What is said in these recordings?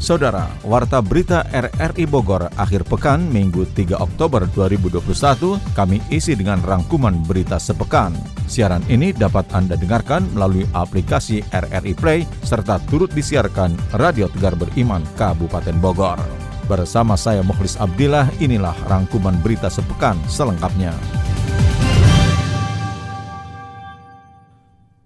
Saudara, Warta Berita RRI Bogor akhir pekan Minggu 3 Oktober 2021 kami isi dengan rangkuman berita sepekan. Siaran ini dapat Anda dengarkan melalui aplikasi RRI Play serta turut disiarkan Radio Tegar Beriman Kabupaten Bogor. Bersama saya Mukhlis Abdillah, inilah rangkuman berita sepekan selengkapnya.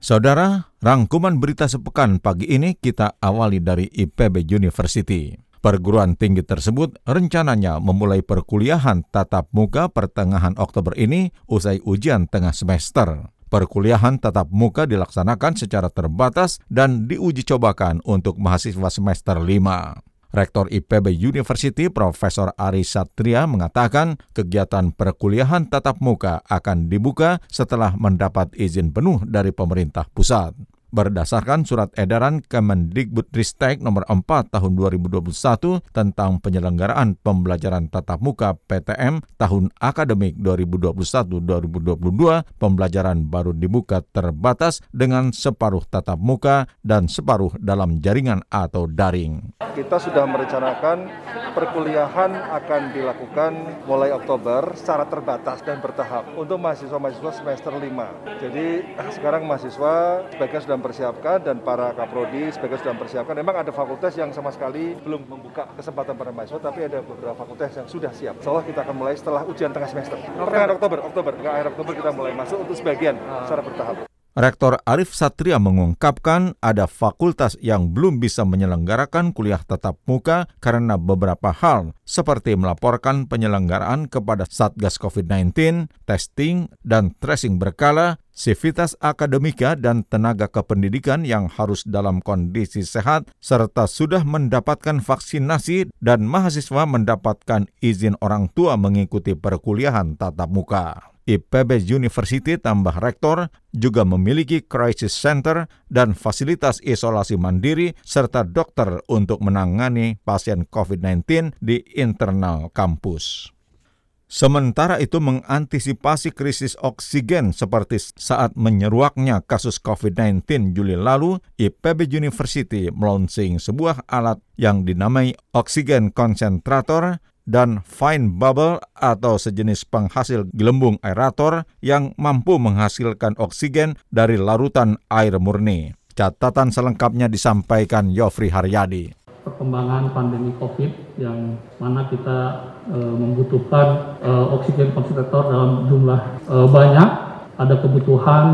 Saudara, rangkuman berita sepekan pagi ini kita awali dari IPB University. Perguruan tinggi tersebut rencananya memulai perkuliahan tatap muka pertengahan Oktober ini usai ujian tengah semester. Perkuliahan tatap muka dilaksanakan secara terbatas dan diuji cobakan untuk mahasiswa semester 5. Rektor IPB University Profesor Ari Satria mengatakan kegiatan perkuliahan tatap muka akan dibuka setelah mendapat izin penuh dari pemerintah pusat berdasarkan surat edaran Kemendikbudristek nomor 4 tahun 2021 tentang penyelenggaraan pembelajaran tatap muka PTM tahun akademik 2021-2022, pembelajaran baru dibuka terbatas dengan separuh tatap muka dan separuh dalam jaringan atau daring. Kita sudah merencanakan perkuliahan akan dilakukan mulai Oktober secara terbatas dan bertahap untuk mahasiswa-mahasiswa semester 5. Jadi sekarang mahasiswa sebagian sudah mempersiapkan dan para kaprodi sebagai sudah mempersiapkan. Memang ada fakultas yang sama sekali belum membuka kesempatan para mahasiswa, tapi ada beberapa fakultas yang sudah siap. Insya Allah kita akan mulai setelah ujian tengah semester. Pertengahan Oktober, Oktober, akhir Oktober kita mulai masuk untuk sebagian secara bertahap. Rektor Arif Satria mengungkapkan ada fakultas yang belum bisa menyelenggarakan kuliah tatap muka karena beberapa hal seperti melaporkan penyelenggaraan kepada Satgas COVID-19, testing, dan tracing berkala, sivitas akademika dan tenaga kependidikan yang harus dalam kondisi sehat serta sudah mendapatkan vaksinasi dan mahasiswa mendapatkan izin orang tua mengikuti perkuliahan tatap muka. IPB University tambah rektor juga memiliki crisis center dan fasilitas isolasi mandiri serta dokter untuk menangani pasien COVID-19 di internal kampus. Sementara itu mengantisipasi krisis oksigen seperti saat menyeruaknya kasus COVID-19 Juli lalu, IPB University melaunching sebuah alat yang dinamai oksigen konsentrator dan fine bubble atau sejenis penghasil gelembung aerator yang mampu menghasilkan oksigen dari larutan air murni. Catatan selengkapnya disampaikan Yofri Haryadi. Perkembangan pandemi COVID yang mana kita e, membutuhkan e, oksigen konsentrator dalam jumlah e, banyak, ada kebutuhan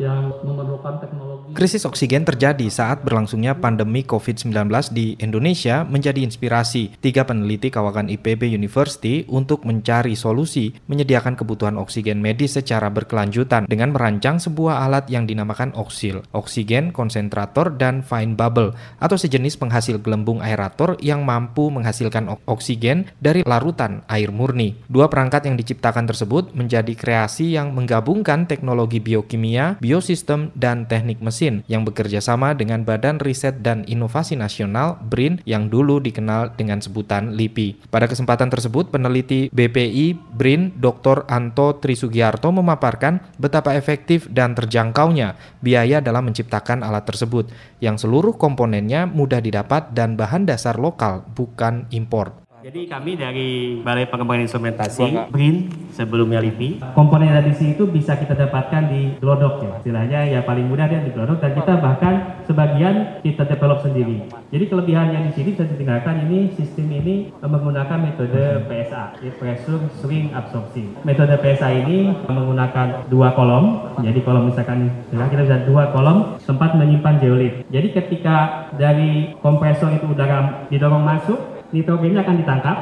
yang memerlukan teknologi Krisis oksigen terjadi saat berlangsungnya pandemi COVID-19 di Indonesia menjadi inspirasi tiga peneliti kawakan IPB University untuk mencari solusi menyediakan kebutuhan oksigen medis secara berkelanjutan dengan merancang sebuah alat yang dinamakan oksil, oksigen konsentrator dan fine bubble atau sejenis penghasil gelembung aerator yang mampu menghasilkan oksigen dari larutan air murni. Dua perangkat yang diciptakan tersebut menjadi kreasi yang menggabungkan teknologi biokimia, biosistem, dan teknik mesin mesin yang bekerja sama dengan Badan Riset dan Inovasi Nasional BRIN yang dulu dikenal dengan sebutan LIPI. Pada kesempatan tersebut, peneliti BPI BRIN Dr. Anto Trisugiarto memaparkan betapa efektif dan terjangkaunya biaya dalam menciptakan alat tersebut yang seluruh komponennya mudah didapat dan bahan dasar lokal bukan impor. Jadi kami dari Balai Pengembangan Instrumentasi, BRIN, sebelumnya LIPI, komponen radisi itu bisa kita dapatkan di Glodok ya. Istilahnya ya paling mudah dia di Glodok dan kita bahkan sebagian kita develop sendiri. Jadi kelebihannya di sini saya ditinggalkan ini sistem ini menggunakan metode PSA, ya, Pressure Swing Absorption. Metode PSA ini menggunakan dua kolom. Jadi kolom misalkan kita bisa dua kolom tempat menyimpan geolit. Jadi ketika dari kompresor itu udara didorong masuk, nitrogennya akan ditangkap,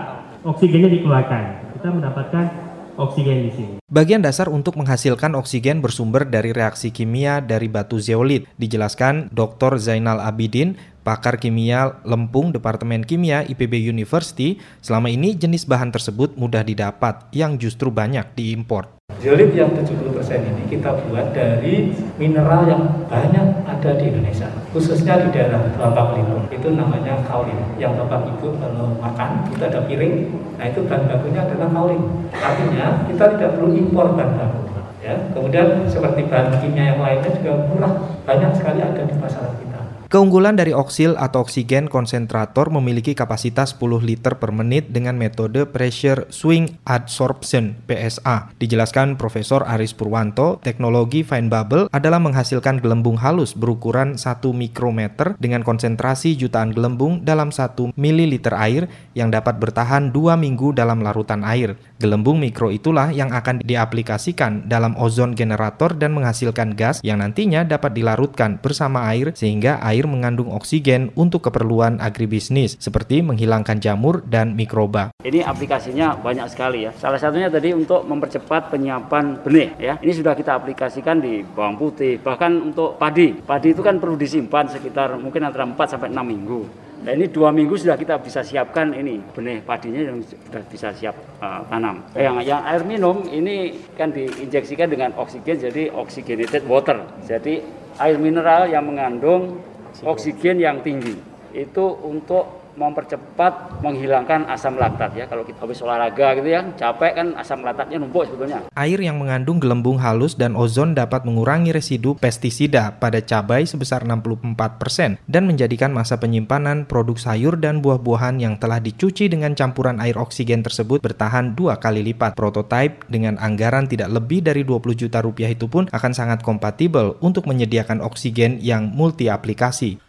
oksigennya dikeluarkan. Kita mendapatkan oksigen di sini. Bagian dasar untuk menghasilkan oksigen bersumber dari reaksi kimia dari batu zeolit, dijelaskan Dr. Zainal Abidin, pakar kimia Lempung Departemen Kimia IPB University. Selama ini jenis bahan tersebut mudah didapat, yang justru banyak diimpor. Zeolite yang 70% ini kita buat dari mineral yang banyak ada di Indonesia, khususnya di daerah Bangka Belitung. Itu namanya kaolin. Yang Bapak Ibu kalau makan, itu ada piring, nah itu bahan bakunya adalah kaolin. Artinya kita tidak perlu impor bahan baku. Ya. Kemudian seperti bahan kimia yang lainnya juga murah, banyak sekali ada di pasaran kita. Keunggulan dari oksil atau oksigen konsentrator memiliki kapasitas 10 liter per menit dengan metode pressure swing adsorption PSA. Dijelaskan Profesor Aris Purwanto, teknologi fine bubble adalah menghasilkan gelembung halus berukuran 1 mikrometer dengan konsentrasi jutaan gelembung dalam 1 mililiter air yang dapat bertahan 2 minggu dalam larutan air. Gelembung mikro itulah yang akan diaplikasikan dalam ozon generator dan menghasilkan gas yang nantinya dapat dilarutkan bersama air sehingga air mengandung oksigen untuk keperluan agribisnis seperti menghilangkan jamur dan mikroba. Ini aplikasinya banyak sekali ya. Salah satunya tadi untuk mempercepat penyiapan benih ya. Ini sudah kita aplikasikan di bawang putih, bahkan untuk padi. Padi itu kan perlu disimpan sekitar mungkin antara 4 sampai 6 minggu. Nah ini dua minggu sudah kita bisa siapkan ini benih padinya yang sudah bisa siap uh, tanam. Yang yang air minum ini kan diinjeksikan dengan oksigen jadi oxygenated water. Jadi air mineral yang mengandung oksigen yang tinggi. Itu untuk mempercepat menghilangkan asam laktat ya kalau kita habis olahraga gitu ya capek kan asam laktatnya numpuk sebetulnya. Air yang mengandung gelembung halus dan ozon dapat mengurangi residu pestisida pada cabai sebesar 64% dan menjadikan masa penyimpanan produk sayur dan buah-buahan yang telah dicuci dengan campuran air oksigen tersebut bertahan dua kali lipat. Prototipe dengan anggaran tidak lebih dari 20 juta rupiah itu pun akan sangat kompatibel untuk menyediakan oksigen yang multi aplikasi.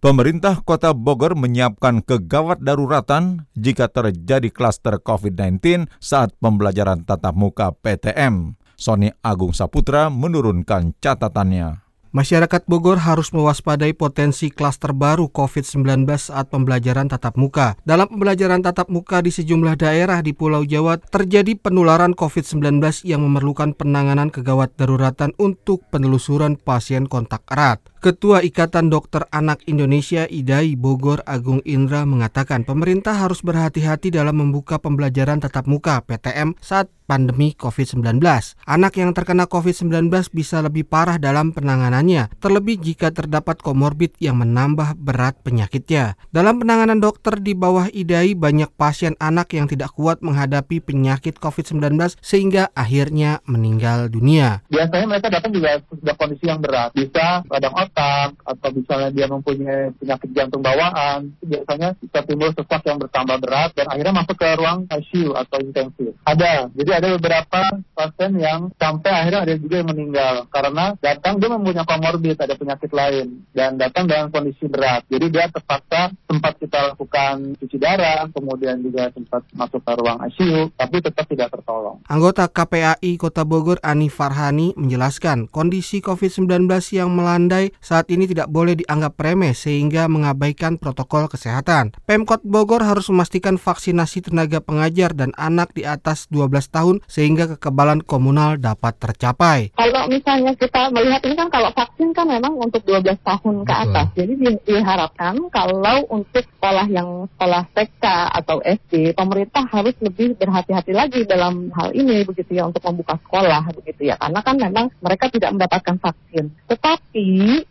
Pemerintah Kota Bogor menyiapkan kegawat daruratan jika terjadi klaster COVID-19 saat pembelajaran tatap muka PTM. Sony Agung Saputra menurunkan catatannya. Masyarakat Bogor harus mewaspadai potensi klaster baru COVID-19 saat pembelajaran tatap muka. Dalam pembelajaran tatap muka di sejumlah daerah di Pulau Jawa, terjadi penularan COVID-19 yang memerlukan penanganan kegawat daruratan untuk penelusuran pasien kontak erat. Ketua Ikatan Dokter Anak Indonesia IDAI Bogor Agung Indra mengatakan pemerintah harus berhati-hati dalam membuka pembelajaran tatap muka PTM saat pandemi COVID-19. Anak yang terkena COVID-19 bisa lebih parah dalam penanganannya, terlebih jika terdapat komorbid yang menambah berat penyakitnya. Dalam penanganan dokter di bawah IDAI banyak pasien anak yang tidak kuat menghadapi penyakit COVID-19 sehingga akhirnya meninggal dunia. Biasanya mereka datang juga sudah kondisi yang berat, bisa radang otak atau misalnya dia mempunyai penyakit jantung bawaan, biasanya bisa timbul sesak yang bertambah berat dan akhirnya masuk ke ruang ICU atau intensif. Ada, jadi ada beberapa pasien yang sampai akhirnya ada juga yang meninggal karena datang dia mempunyai komorbid, ada penyakit lain dan datang dengan kondisi berat. Jadi dia terpaksa sempat kita lakukan cuci darah, kemudian juga sempat masuk ke ruang ICU, tapi tetap tidak tertolong. Anggota KPAI Kota Bogor Ani Farhani menjelaskan kondisi COVID-19 yang melandai saat ini tidak boleh dianggap remeh sehingga mengabaikan protokol kesehatan. Pemkot Bogor harus memastikan vaksinasi tenaga pengajar dan anak di atas 12 tahun sehingga kekebalan komunal dapat tercapai. Kalau misalnya kita melihat ini kan kalau vaksin kan memang untuk 12 tahun ke atas. Jadi di, diharapkan kalau untuk sekolah yang sekolah TK atau SD, pemerintah harus lebih berhati-hati lagi dalam hal ini begitu ya untuk membuka sekolah begitu ya. Karena kan memang mereka tidak mendapatkan vaksin. Tetapi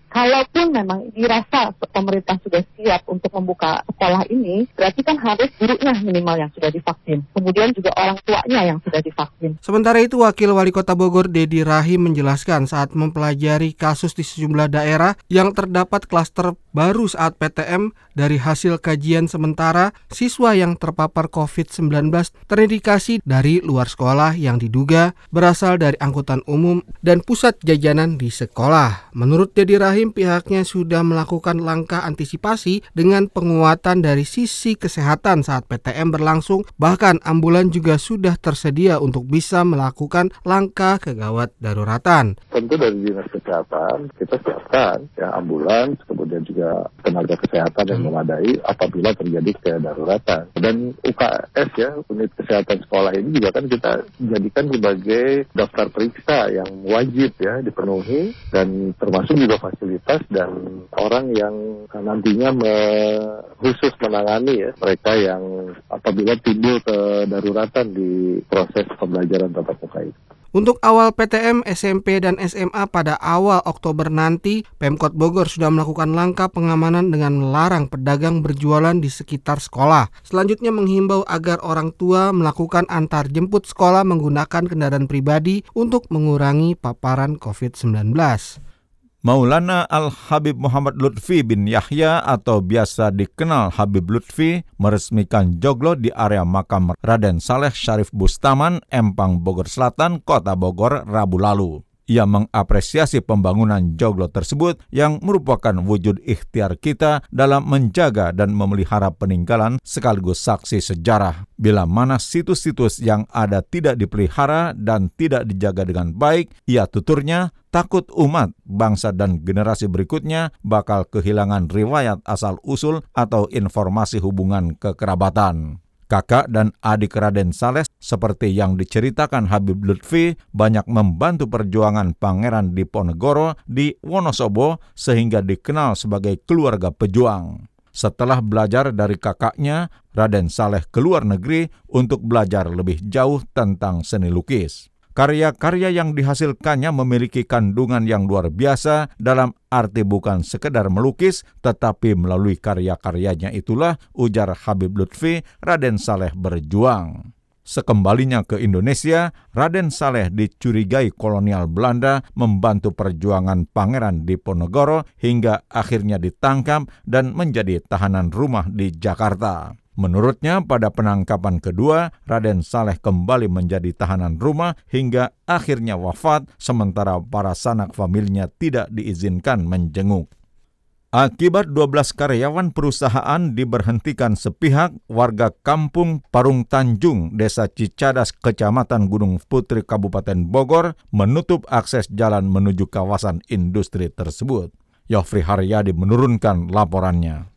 kalaupun memang dirasa pemerintah sudah siap untuk membuka sekolah ini, berarti kan harus gurunya minimal yang sudah divaksin. Kemudian juga orang tuanya yang sudah divaksin. Sementara itu, Wakil Wali Kota Bogor Dedi Rahim menjelaskan saat mempelajari kasus di sejumlah daerah yang terdapat klaster baru saat PTM dari hasil kajian sementara, siswa yang terpapar COVID-19 terindikasi dari luar sekolah yang diduga berasal dari angkutan umum dan pusat jajanan di sekolah. Menurut Dedi Rahim, pihaknya sudah melakukan langkah antisipasi dengan penguatan dari sisi kesehatan saat PTM berlangsung, bahkan ambulan juga sudah tersedia untuk bisa melakukan langkah kegawat daruratan. Tentu dari Dinas Kesehatan kita siapkan ya ambulans, kemudian juga tenaga kesehatan yang memadai apabila terjadi kedaruratan. Dan UKS ya, unit kesehatan sekolah ini juga kan kita jadikan sebagai daftar periksa yang wajib ya dipenuhi dan termasuk juga fasilitas fasilitas dan orang yang nantinya me, khusus menangani ya mereka yang apabila timbul kedaruratan di proses pembelajaran tatap muka itu. Untuk awal PTM, SMP, dan SMA pada awal Oktober nanti, Pemkot Bogor sudah melakukan langkah pengamanan dengan melarang pedagang berjualan di sekitar sekolah. Selanjutnya menghimbau agar orang tua melakukan antar jemput sekolah menggunakan kendaraan pribadi untuk mengurangi paparan COVID-19. Maulana Al-Habib Muhammad Lutfi bin Yahya atau biasa dikenal Habib Lutfi meresmikan joglo di area makam Raden Saleh Syarif Bustaman, Empang, Bogor Selatan, Kota Bogor, Rabu lalu. Ia mengapresiasi pembangunan joglo tersebut yang merupakan wujud ikhtiar kita dalam menjaga dan memelihara peninggalan sekaligus saksi sejarah. Bila mana situs-situs yang ada tidak dipelihara dan tidak dijaga dengan baik, ia tuturnya takut umat, bangsa dan generasi berikutnya bakal kehilangan riwayat asal-usul atau informasi hubungan kekerabatan kakak dan adik Raden Saleh seperti yang diceritakan Habib Lutfi banyak membantu perjuangan Pangeran Diponegoro di Wonosobo sehingga dikenal sebagai keluarga pejuang. Setelah belajar dari kakaknya, Raden Saleh keluar negeri untuk belajar lebih jauh tentang seni lukis. Karya-karya yang dihasilkannya memiliki kandungan yang luar biasa dalam arti bukan sekedar melukis, tetapi melalui karya-karyanya itulah ujar Habib Lutfi Raden Saleh berjuang. Sekembalinya ke Indonesia, Raden Saleh dicurigai kolonial Belanda membantu perjuangan Pangeran Diponegoro hingga akhirnya ditangkap dan menjadi tahanan rumah di Jakarta. Menurutnya, pada penangkapan kedua, Raden Saleh kembali menjadi tahanan rumah hingga akhirnya wafat, sementara para sanak familinya tidak diizinkan menjenguk. Akibat 12 karyawan perusahaan diberhentikan sepihak, warga kampung Parung Tanjung, Desa Cicadas, Kecamatan Gunung Putri, Kabupaten Bogor, menutup akses jalan menuju kawasan industri tersebut. Yofri Haryadi menurunkan laporannya.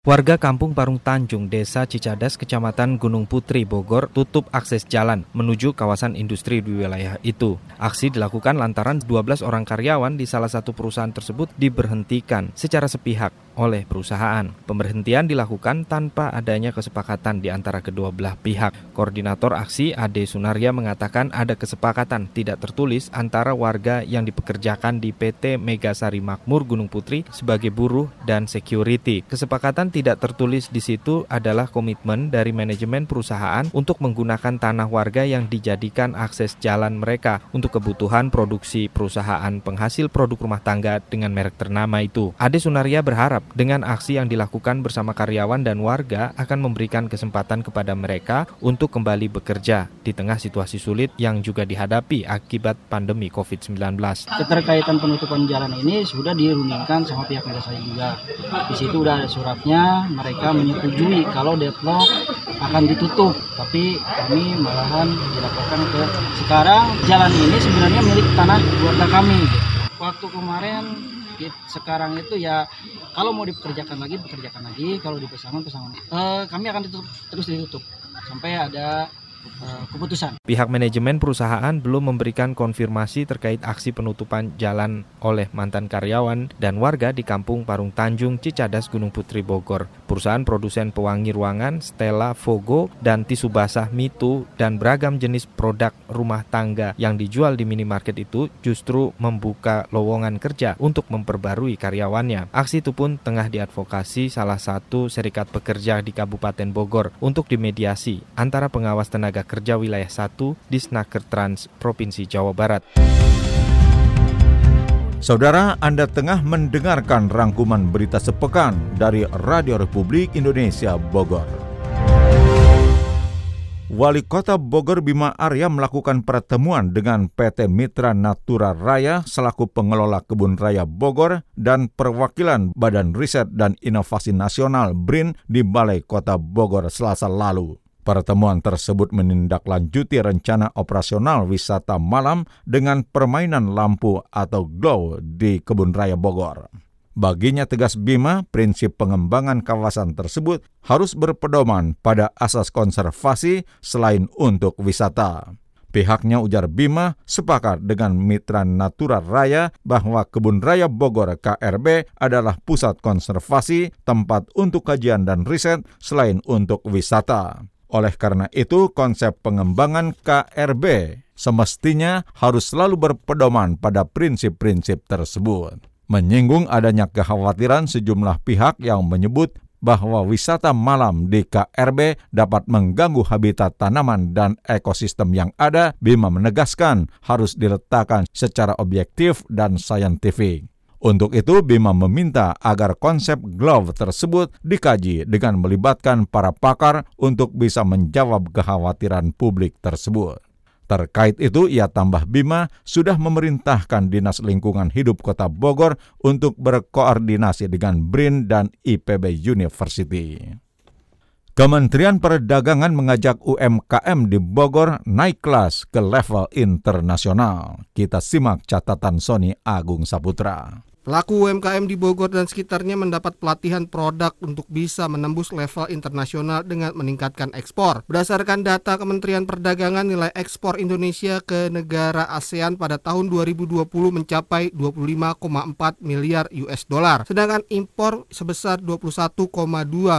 Warga Kampung Parung Tanjung, Desa Cicadas, Kecamatan Gunung Putri, Bogor, tutup akses jalan menuju kawasan industri di wilayah itu. Aksi dilakukan lantaran 12 orang karyawan di salah satu perusahaan tersebut diberhentikan secara sepihak oleh perusahaan. Pemberhentian dilakukan tanpa adanya kesepakatan di antara kedua belah pihak. Koordinator aksi Ade Sunaria mengatakan ada kesepakatan tidak tertulis antara warga yang dipekerjakan di PT Megasari Makmur Gunung Putri sebagai buruh dan security. Kesepakatan tidak tertulis di situ adalah komitmen dari manajemen perusahaan untuk menggunakan tanah warga yang dijadikan akses jalan mereka untuk kebutuhan produksi perusahaan penghasil produk rumah tangga dengan merek ternama itu. Ade Sunaria berharap dengan aksi yang dilakukan bersama karyawan dan warga akan memberikan kesempatan kepada mereka untuk kembali bekerja di tengah situasi sulit yang juga dihadapi akibat pandemi COVID-19. Keterkaitan penutupan jalan ini sudah dirundingkan sama pihak saya juga. Di situ udah ada suratnya, mereka menyetujui kalau deadlock akan ditutup, tapi kami malahan dilaporkan ke sekarang jalan ini sebenarnya milik tanah keluarga kami. Waktu kemarin sekarang itu ya kalau mau dipekerjakan lagi bekerjakan lagi. Kalau di pesangon pesangon. Uh, kami akan ditutup terus ditutup. Sampai ada Eh, keputusan. Pihak manajemen perusahaan belum memberikan konfirmasi terkait aksi penutupan jalan oleh mantan karyawan dan warga di Kampung Parung Tanjung, Cicadas, Gunung Putri, Bogor. Perusahaan produsen pewangi ruangan Stella Fogo dan tisu basah Mitu dan beragam jenis produk rumah tangga yang dijual di minimarket itu justru membuka lowongan kerja untuk memperbarui karyawannya. Aksi itu pun tengah diadvokasi salah satu serikat pekerja di Kabupaten Bogor untuk dimediasi antara pengawas tenaga Tenaga Kerja Wilayah 1 di Snaker Trans Provinsi Jawa Barat. Saudara, Anda tengah mendengarkan rangkuman berita sepekan dari Radio Republik Indonesia Bogor. Wali Kota Bogor Bima Arya melakukan pertemuan dengan PT Mitra Natura Raya selaku pengelola kebun raya Bogor dan perwakilan Badan Riset dan Inovasi Nasional BRIN di Balai Kota Bogor Selasa lalu. Pertemuan tersebut menindaklanjuti rencana operasional wisata malam dengan permainan lampu atau glow di Kebun Raya Bogor. Baginya tegas Bima, prinsip pengembangan kawasan tersebut harus berpedoman pada asas konservasi selain untuk wisata. Pihaknya ujar Bima sepakat dengan mitra Natura Raya bahwa Kebun Raya Bogor KRB adalah pusat konservasi, tempat untuk kajian dan riset selain untuk wisata. Oleh karena itu, konsep pengembangan KRB semestinya harus selalu berpedoman pada prinsip-prinsip tersebut. Menyinggung adanya kekhawatiran sejumlah pihak yang menyebut bahwa wisata malam di KRB dapat mengganggu habitat tanaman dan ekosistem yang ada, Bima menegaskan harus diletakkan secara objektif dan saintifik. Untuk itu, Bima meminta agar konsep glove tersebut dikaji dengan melibatkan para pakar untuk bisa menjawab kekhawatiran publik tersebut. Terkait itu, ia tambah Bima sudah memerintahkan Dinas Lingkungan Hidup Kota Bogor untuk berkoordinasi dengan BRIN dan IPB University. Kementerian Perdagangan mengajak UMKM di Bogor naik kelas ke level internasional. Kita simak catatan Sony Agung Saputra. Pelaku UMKM di Bogor dan sekitarnya mendapat pelatihan produk untuk bisa menembus level internasional dengan meningkatkan ekspor. Berdasarkan data Kementerian Perdagangan, nilai ekspor Indonesia ke negara ASEAN pada tahun 2020 mencapai 25,4 miliar US dollar, sedangkan impor sebesar 21,2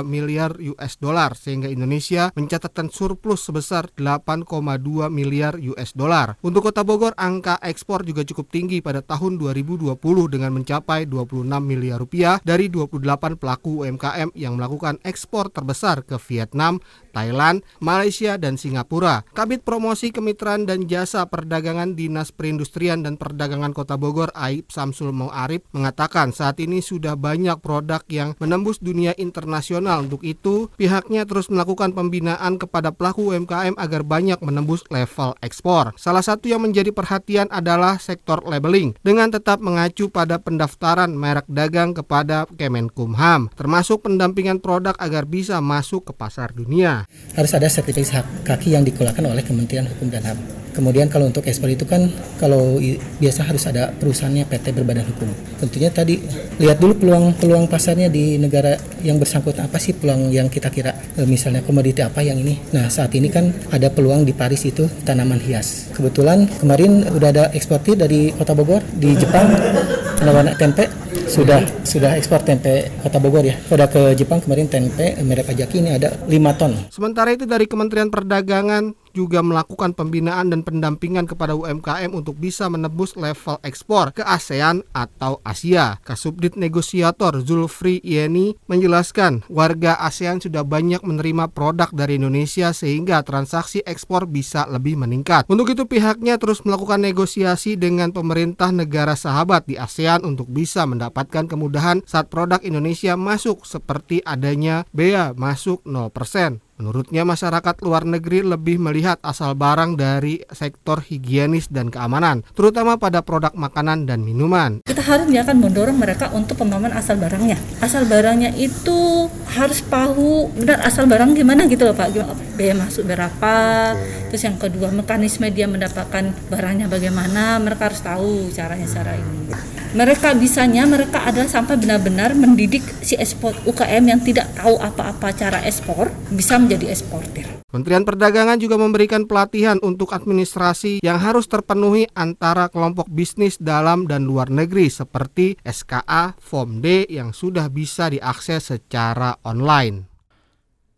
miliar US dollar, sehingga Indonesia mencatatkan surplus sebesar 8,2 miliar US dollar. Untuk Kota Bogor, angka ekspor juga cukup tinggi pada tahun 2020 dengan mencapai mencapai 26 miliar rupiah dari 28 pelaku UMKM yang melakukan ekspor terbesar ke Vietnam, Thailand, Malaysia, dan Singapura. Kabit Promosi Kemitraan dan Jasa Perdagangan Dinas Perindustrian dan Perdagangan Kota Bogor Aib Samsul Mauarif mengatakan saat ini sudah banyak produk yang menembus dunia internasional. Untuk itu, pihaknya terus melakukan pembinaan kepada pelaku UMKM agar banyak menembus level ekspor. Salah satu yang menjadi perhatian adalah sektor labeling dengan tetap mengacu pada pendapatan pendaftaran merek dagang kepada Kemenkumham, termasuk pendampingan produk agar bisa masuk ke pasar dunia. Harus ada sertifikasi kaki yang dikeluarkan oleh Kementerian Hukum dan HAM. Kemudian kalau untuk ekspor itu kan kalau biasa harus ada perusahaannya PT berbadan hukum. Tentunya tadi lihat dulu peluang-peluang pasarnya di negara yang bersangkutan apa sih peluang yang kita kira e, misalnya komoditi apa yang ini. Nah saat ini kan ada peluang di Paris itu tanaman hias. Kebetulan kemarin udah ada eksportir dari Kota Bogor di Jepang penawaran tempe sudah sudah ekspor tempe Kota Bogor ya. Sudah ke Jepang kemarin tempe merek Ajaki ini ada 5 ton. Sementara itu dari Kementerian Perdagangan juga melakukan pembinaan dan pendampingan kepada UMKM untuk bisa menebus level ekspor ke ASEAN atau Asia. Kasubdit Negosiator Zulfri Yeni menjelaskan warga ASEAN sudah banyak menerima produk dari Indonesia sehingga transaksi ekspor bisa lebih meningkat. Untuk itu pihaknya terus melakukan negosiasi dengan pemerintah negara sahabat di ASEAN untuk bisa mendapatkan kemudahan saat produk Indonesia masuk seperti adanya bea masuk 0%. Menurutnya masyarakat luar negeri lebih melihat asal barang dari sektor higienis dan keamanan, terutama pada produk makanan dan minuman. Kita harusnya akan mendorong mereka untuk pemahaman asal barangnya. Asal barangnya itu harus tahu benar asal barang gimana gitu loh Pak. Biaya masuk berapa, terus yang kedua mekanisme dia mendapatkan barangnya bagaimana, mereka harus tahu caranya cara ini mereka bisanya mereka adalah sampai benar-benar mendidik si ekspor UKM yang tidak tahu apa-apa cara ekspor bisa menjadi eksportir. Kementerian Perdagangan juga memberikan pelatihan untuk administrasi yang harus terpenuhi antara kelompok bisnis dalam dan luar negeri seperti SKA, Form D yang sudah bisa diakses secara online.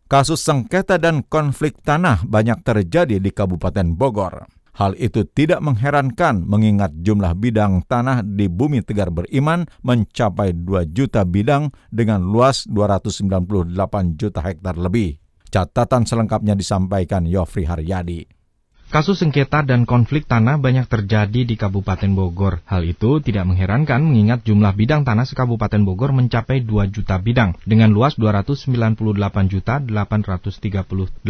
Kasus sengketa dan konflik tanah banyak terjadi di Kabupaten Bogor. Hal itu tidak mengherankan mengingat jumlah bidang tanah di bumi Tegar Beriman mencapai 2 juta bidang dengan luas 298 juta hektar lebih. Catatan selengkapnya disampaikan Yofri Haryadi. Kasus sengketa dan konflik tanah banyak terjadi di Kabupaten Bogor. Hal itu tidak mengherankan mengingat jumlah bidang tanah sekabupaten Bogor mencapai 2 juta bidang dengan luas 298 juta 838.304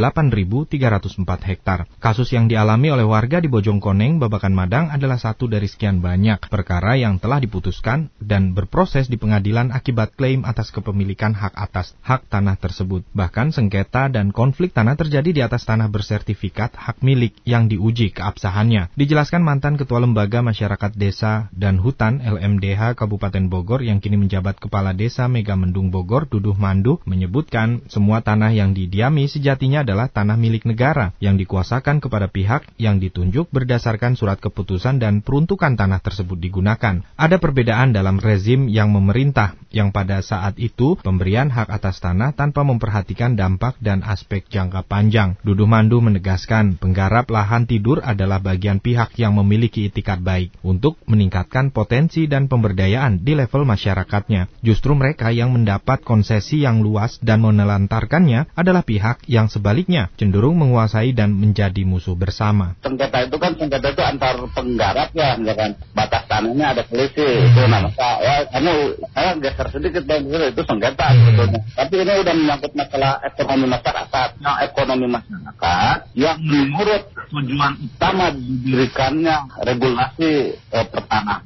hektar. Kasus yang dialami oleh warga di Bojongkoneng, Babakan Madang adalah satu dari sekian banyak perkara yang telah diputuskan dan berproses di pengadilan akibat klaim atas kepemilikan hak atas hak tanah tersebut. Bahkan sengketa dan konflik tanah terjadi di atas tanah bersertifikat hak milik yang diuji keabsahannya. Dijelaskan mantan Ketua Lembaga Masyarakat Desa dan Hutan LMDH Kabupaten Bogor yang kini menjabat Kepala Desa Megamendung Bogor, Duduh Mandu, menyebutkan semua tanah yang didiami sejatinya adalah tanah milik negara yang dikuasakan kepada pihak yang ditunjuk berdasarkan surat keputusan dan peruntukan tanah tersebut digunakan. Ada perbedaan dalam rezim yang memerintah yang pada saat itu pemberian hak atas tanah tanpa memperhatikan dampak dan aspek jangka panjang. Duduh Mandu menegaskan penggarap lahan tidur adalah bagian pihak yang memiliki itikat baik untuk meningkatkan potensi dan pemberdayaan di level masyarakatnya. Justru mereka yang mendapat konsesi yang luas dan menelantarkannya adalah pihak yang sebaliknya cenderung menguasai dan menjadi musuh bersama. Sengketa itu kan sengketa itu antar penggarap ya, misalkan batas tanahnya ada selisih itu nama ya kamu saya geser sedikit bang itu sengketa sebetulnya. Tapi ini udah menyangkut masalah ekonomi masyarakat. Nah, ekonomi masyarakat yang menurut tujuan utama didirikannya regulasi eh, pertanahan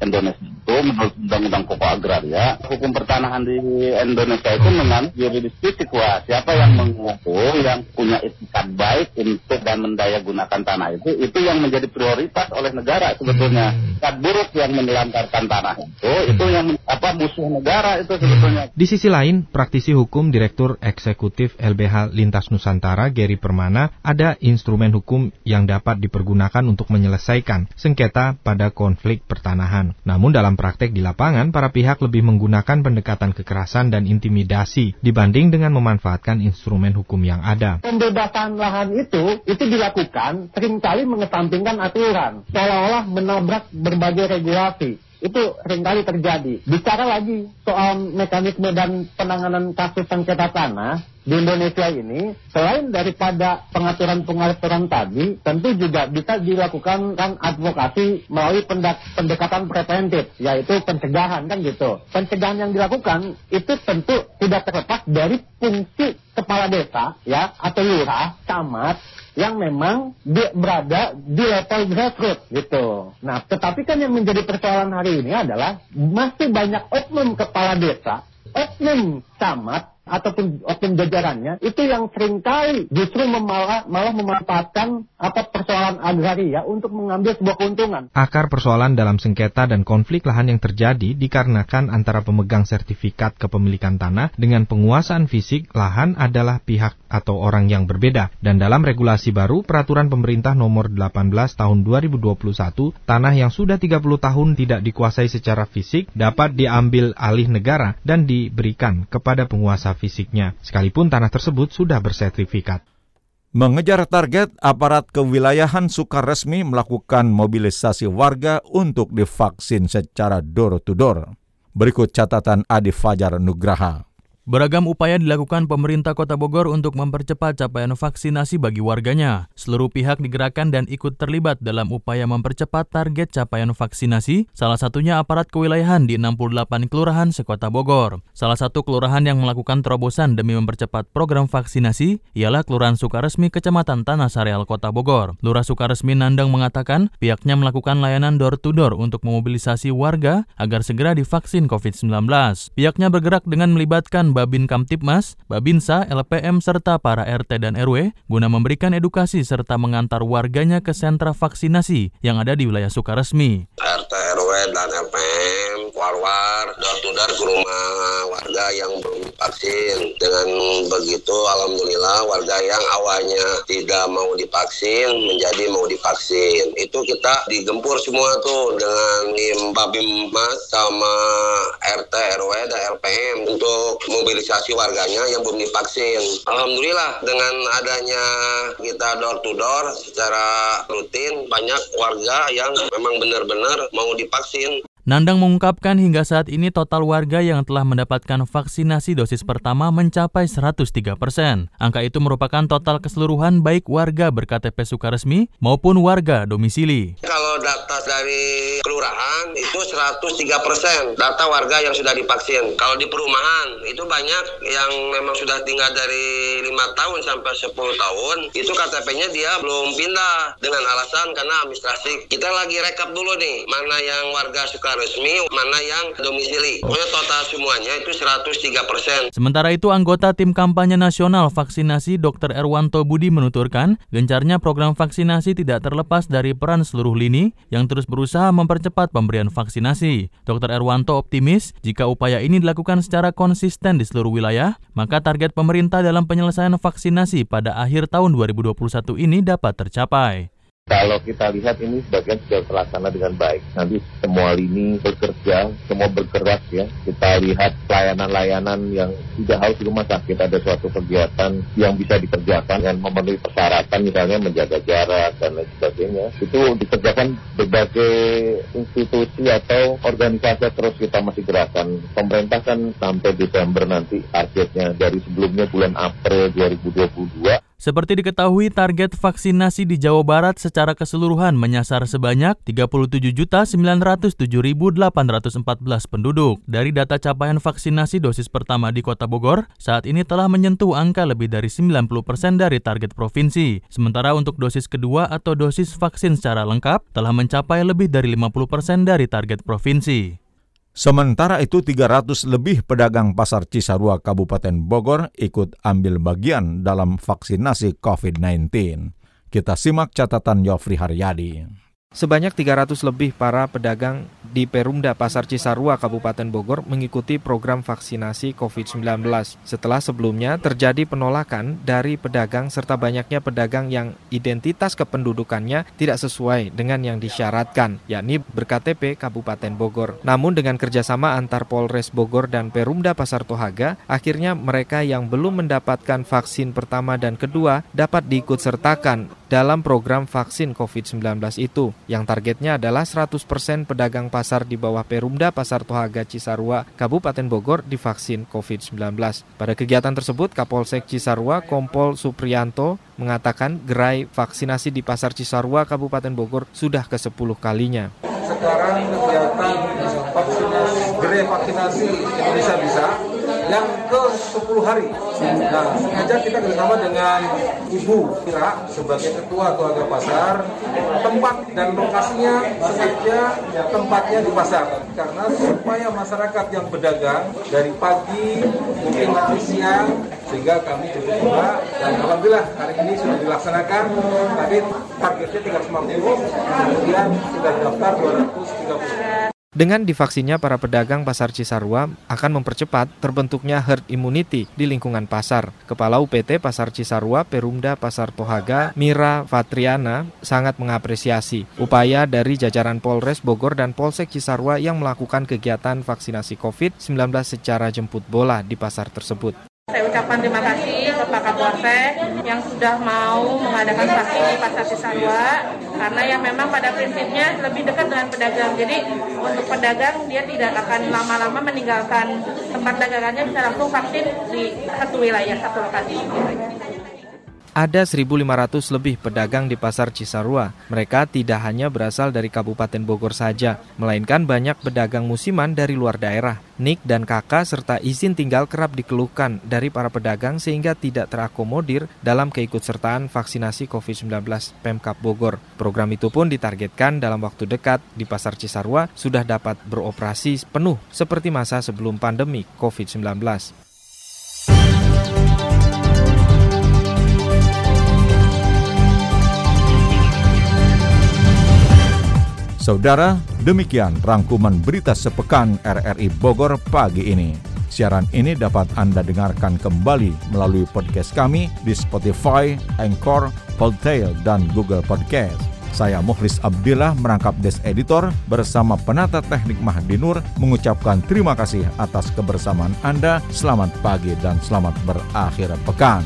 Indonesia itu menurut Undang-Undang Pokok Agraria, hukum pertanahan di Indonesia itu menganut juridis fisik wah siapa yang mengaku yang punya etikat baik untuk dan mendaya gunakan tanah itu itu yang menjadi prioritas oleh negara sebetulnya. Etikat buruk yang menelantarkan tanah itu itu yang apa musuh negara itu sebetulnya. Di sisi lain, praktisi hukum Direktur Eksekutif LBH Lintas Nusantara Gary Permana ada instrumen hukum yang dapat dipergunakan untuk menyelesaikan sengketa pada konflik pertanahan. Namun dalam praktek di lapangan, para pihak lebih menggunakan pendekatan kekerasan dan intimidasi dibanding dengan memanfaatkan instrumen hukum yang ada. Pembebasan lahan itu itu dilakukan sering kali mengesampingkan aturan, seolah-olah menabrak berbagai regulasi itu sering kali terjadi. Bicara lagi soal mekanisme dan penanganan kasus sengketa tanah di Indonesia ini, selain daripada pengaturan-pengaturan tadi, tentu juga bisa dilakukan kan advokasi melalui pendekatan preventif, yaitu pencegahan kan gitu. Pencegahan yang dilakukan itu tentu tidak terlepas dari fungsi kepala desa ya atau lurah, camat yang memang di, berada di level grassroots gitu. Nah, tetapi kan yang menjadi persoalan hari ini adalah masih banyak oknum kepala desa, oknum camat ataupun oknum jajarannya itu yang sering kali justru malah, malah memanfaatkan apa persoalan agraria untuk mengambil sebuah keuntungan. Akar persoalan dalam sengketa dan konflik lahan yang terjadi dikarenakan antara pemegang sertifikat kepemilikan tanah dengan penguasaan fisik lahan adalah pihak atau orang yang berbeda. Dan dalam regulasi baru peraturan pemerintah nomor 18 tahun 2021, tanah yang sudah 30 tahun tidak dikuasai secara fisik dapat diambil alih negara dan diberikan kepada penguasa fisiknya, sekalipun tanah tersebut sudah bersertifikat. Mengejar target, aparat kewilayahan suka resmi melakukan mobilisasi warga untuk divaksin secara door-to-door. Berikut catatan Adi Fajar Nugraha. Beragam upaya dilakukan pemerintah Kota Bogor untuk mempercepat capaian vaksinasi bagi warganya. Seluruh pihak digerakkan dan ikut terlibat dalam upaya mempercepat target capaian vaksinasi, salah satunya aparat kewilayahan di 68 kelurahan sekota Bogor. Salah satu kelurahan yang melakukan terobosan demi mempercepat program vaksinasi ialah Kelurahan Sukaresmi Kecamatan Tanah Sareal Kota Bogor. Lurah Sukaresmi Nandang mengatakan pihaknya melakukan layanan door-to-door -door untuk memobilisasi warga agar segera divaksin COVID-19. Pihaknya bergerak dengan melibatkan Babin Kamtipmas, Babinsa, LPM, serta para RT dan RW guna memberikan edukasi serta mengantar warganya ke sentra vaksinasi yang ada di wilayah Sukaresmi. RW, dan LPM, war-war, door-to-door ke rumah warga yang belum divaksin. Dengan begitu, Alhamdulillah warga yang awalnya tidak mau divaksin menjadi mau divaksin. Itu kita digempur semua tuh dengan tim Babim Mas sama RT, RW, dan LPM untuk mobilisasi warganya yang belum divaksin. Alhamdulillah dengan adanya kita door to door secara rutin banyak warga yang memang benar-benar mau divaksin. Nandang mengungkapkan hingga saat ini total warga yang telah mendapatkan vaksinasi dosis pertama mencapai 103 persen. Angka itu merupakan total keseluruhan baik warga berKTP Sukaresmi maupun warga domisili. Kalau data dari kelurahan itu 103 persen data warga yang sudah divaksin. Kalau di perumahan itu banyak yang memang sudah tinggal dari lima tahun sampai 10 tahun itu KTP-nya dia belum pindah dengan alasan karena administrasi. Kita lagi rekap dulu nih mana yang warga suka resmi, mana yang domisili. Pokoknya total semuanya itu 103 persen. Sementara itu anggota tim kampanye nasional vaksinasi Dr. Erwanto Budi menuturkan gencarnya program vaksinasi tidak terlepas dari peran seluruh lini yang terus berusaha mempercepat pemberian vaksinasi. Dr. Erwanto optimis jika upaya ini dilakukan secara konsisten di seluruh wilayah, maka target pemerintah dalam penyelesaian vaksinasi pada akhir tahun 2021 ini dapat tercapai. Kalau kita lihat ini sebagian sudah terlaksana dengan baik. Nanti semua lini bekerja, semua bergerak ya. Kita lihat layanan-layanan yang tidak harus di rumah sakit. Ada suatu kegiatan yang bisa dikerjakan dengan memenuhi persyaratan misalnya menjaga jarak dan lain sebagainya. Itu dikerjakan berbagai institusi atau organisasi terus kita masih gerakan. Pemerintah kan sampai Desember nanti targetnya dari sebelumnya bulan April 2022 seperti diketahui, target vaksinasi di Jawa Barat secara keseluruhan menyasar sebanyak 37.907.814 penduduk. Dari data capaian vaksinasi dosis pertama di Kota Bogor, saat ini telah menyentuh angka lebih dari 90% persen dari target provinsi. Sementara untuk dosis kedua atau dosis vaksin secara lengkap telah mencapai lebih dari 50% persen dari target provinsi. Sementara itu 300 lebih pedagang pasar Cisarua Kabupaten Bogor ikut ambil bagian dalam vaksinasi COVID-19. Kita simak catatan Yofri Haryadi. Sebanyak 300 lebih para pedagang di Perumda Pasar Cisarua Kabupaten Bogor mengikuti program vaksinasi COVID-19 setelah sebelumnya terjadi penolakan dari pedagang serta banyaknya pedagang yang identitas kependudukannya tidak sesuai dengan yang disyaratkan, yakni berKTP Kabupaten Bogor. Namun dengan kerjasama antar Polres Bogor dan Perumda Pasar Tohaga, akhirnya mereka yang belum mendapatkan vaksin pertama dan kedua dapat diikut sertakan dalam program vaksin COVID-19 itu yang targetnya adalah 100% pedagang pasar di bawah Perumda Pasar Tohaga Cisarua, Kabupaten Bogor divaksin COVID-19. Pada kegiatan tersebut, Kapolsek Cisarua Kompol Suprianto mengatakan gerai vaksinasi di Pasar Cisarua, Kabupaten Bogor sudah ke-10 kalinya. Sekarang kegiatan vaksinasi, gerai vaksinasi Indonesia Bisa yang ke 10 hari. Nah, sengaja kita bersama dengan Ibu Kira sebagai Ketua Keluarga Pasar, tempat dan lokasinya sengaja tempatnya di pasar. Karena supaya masyarakat yang berdagang dari pagi, mungkin nanti siang, sehingga kami cukup juga dan alhamdulillah hari ini sudah dilaksanakan tapi targetnya 350 kemudian sudah daftar 230 dengan divaksinnya, para pedagang pasar Cisarua akan mempercepat terbentuknya herd immunity di lingkungan pasar. Kepala UPT Pasar Cisarua, Perumda Pasar Tohaga, Mira Fatriana, sangat mengapresiasi upaya dari jajaran Polres Bogor dan Polsek Cisarua yang melakukan kegiatan vaksinasi COVID-19 secara jemput bola di pasar tersebut. Saya ucapkan terima kasih ke Pak Kapolsek yang sudah mau mengadakan vaksin di Pasar Cisarua karena yang memang pada prinsipnya lebih dekat dengan pedagang. Jadi untuk pedagang dia tidak akan lama-lama meninggalkan tempat dagangannya bisa langsung vaksin di satu wilayah, satu lokasi. Ada 1.500 lebih pedagang di Pasar Cisarua. Mereka tidak hanya berasal dari Kabupaten Bogor saja, melainkan banyak pedagang musiman dari luar daerah. Nik dan kakak serta izin tinggal kerap dikeluhkan dari para pedagang sehingga tidak terakomodir dalam keikutsertaan vaksinasi COVID-19 Pemkap Bogor. Program itu pun ditargetkan dalam waktu dekat di Pasar Cisarua sudah dapat beroperasi penuh seperti masa sebelum pandemi COVID-19. Saudara, demikian rangkuman berita sepekan RRI Bogor pagi ini. Siaran ini dapat Anda dengarkan kembali melalui podcast kami di Spotify, Anchor, Podtail, dan Google Podcast. Saya Muhlis Abdillah merangkap Des Editor bersama penata teknik Mahdi Nur mengucapkan terima kasih atas kebersamaan Anda. Selamat pagi dan selamat berakhir pekan.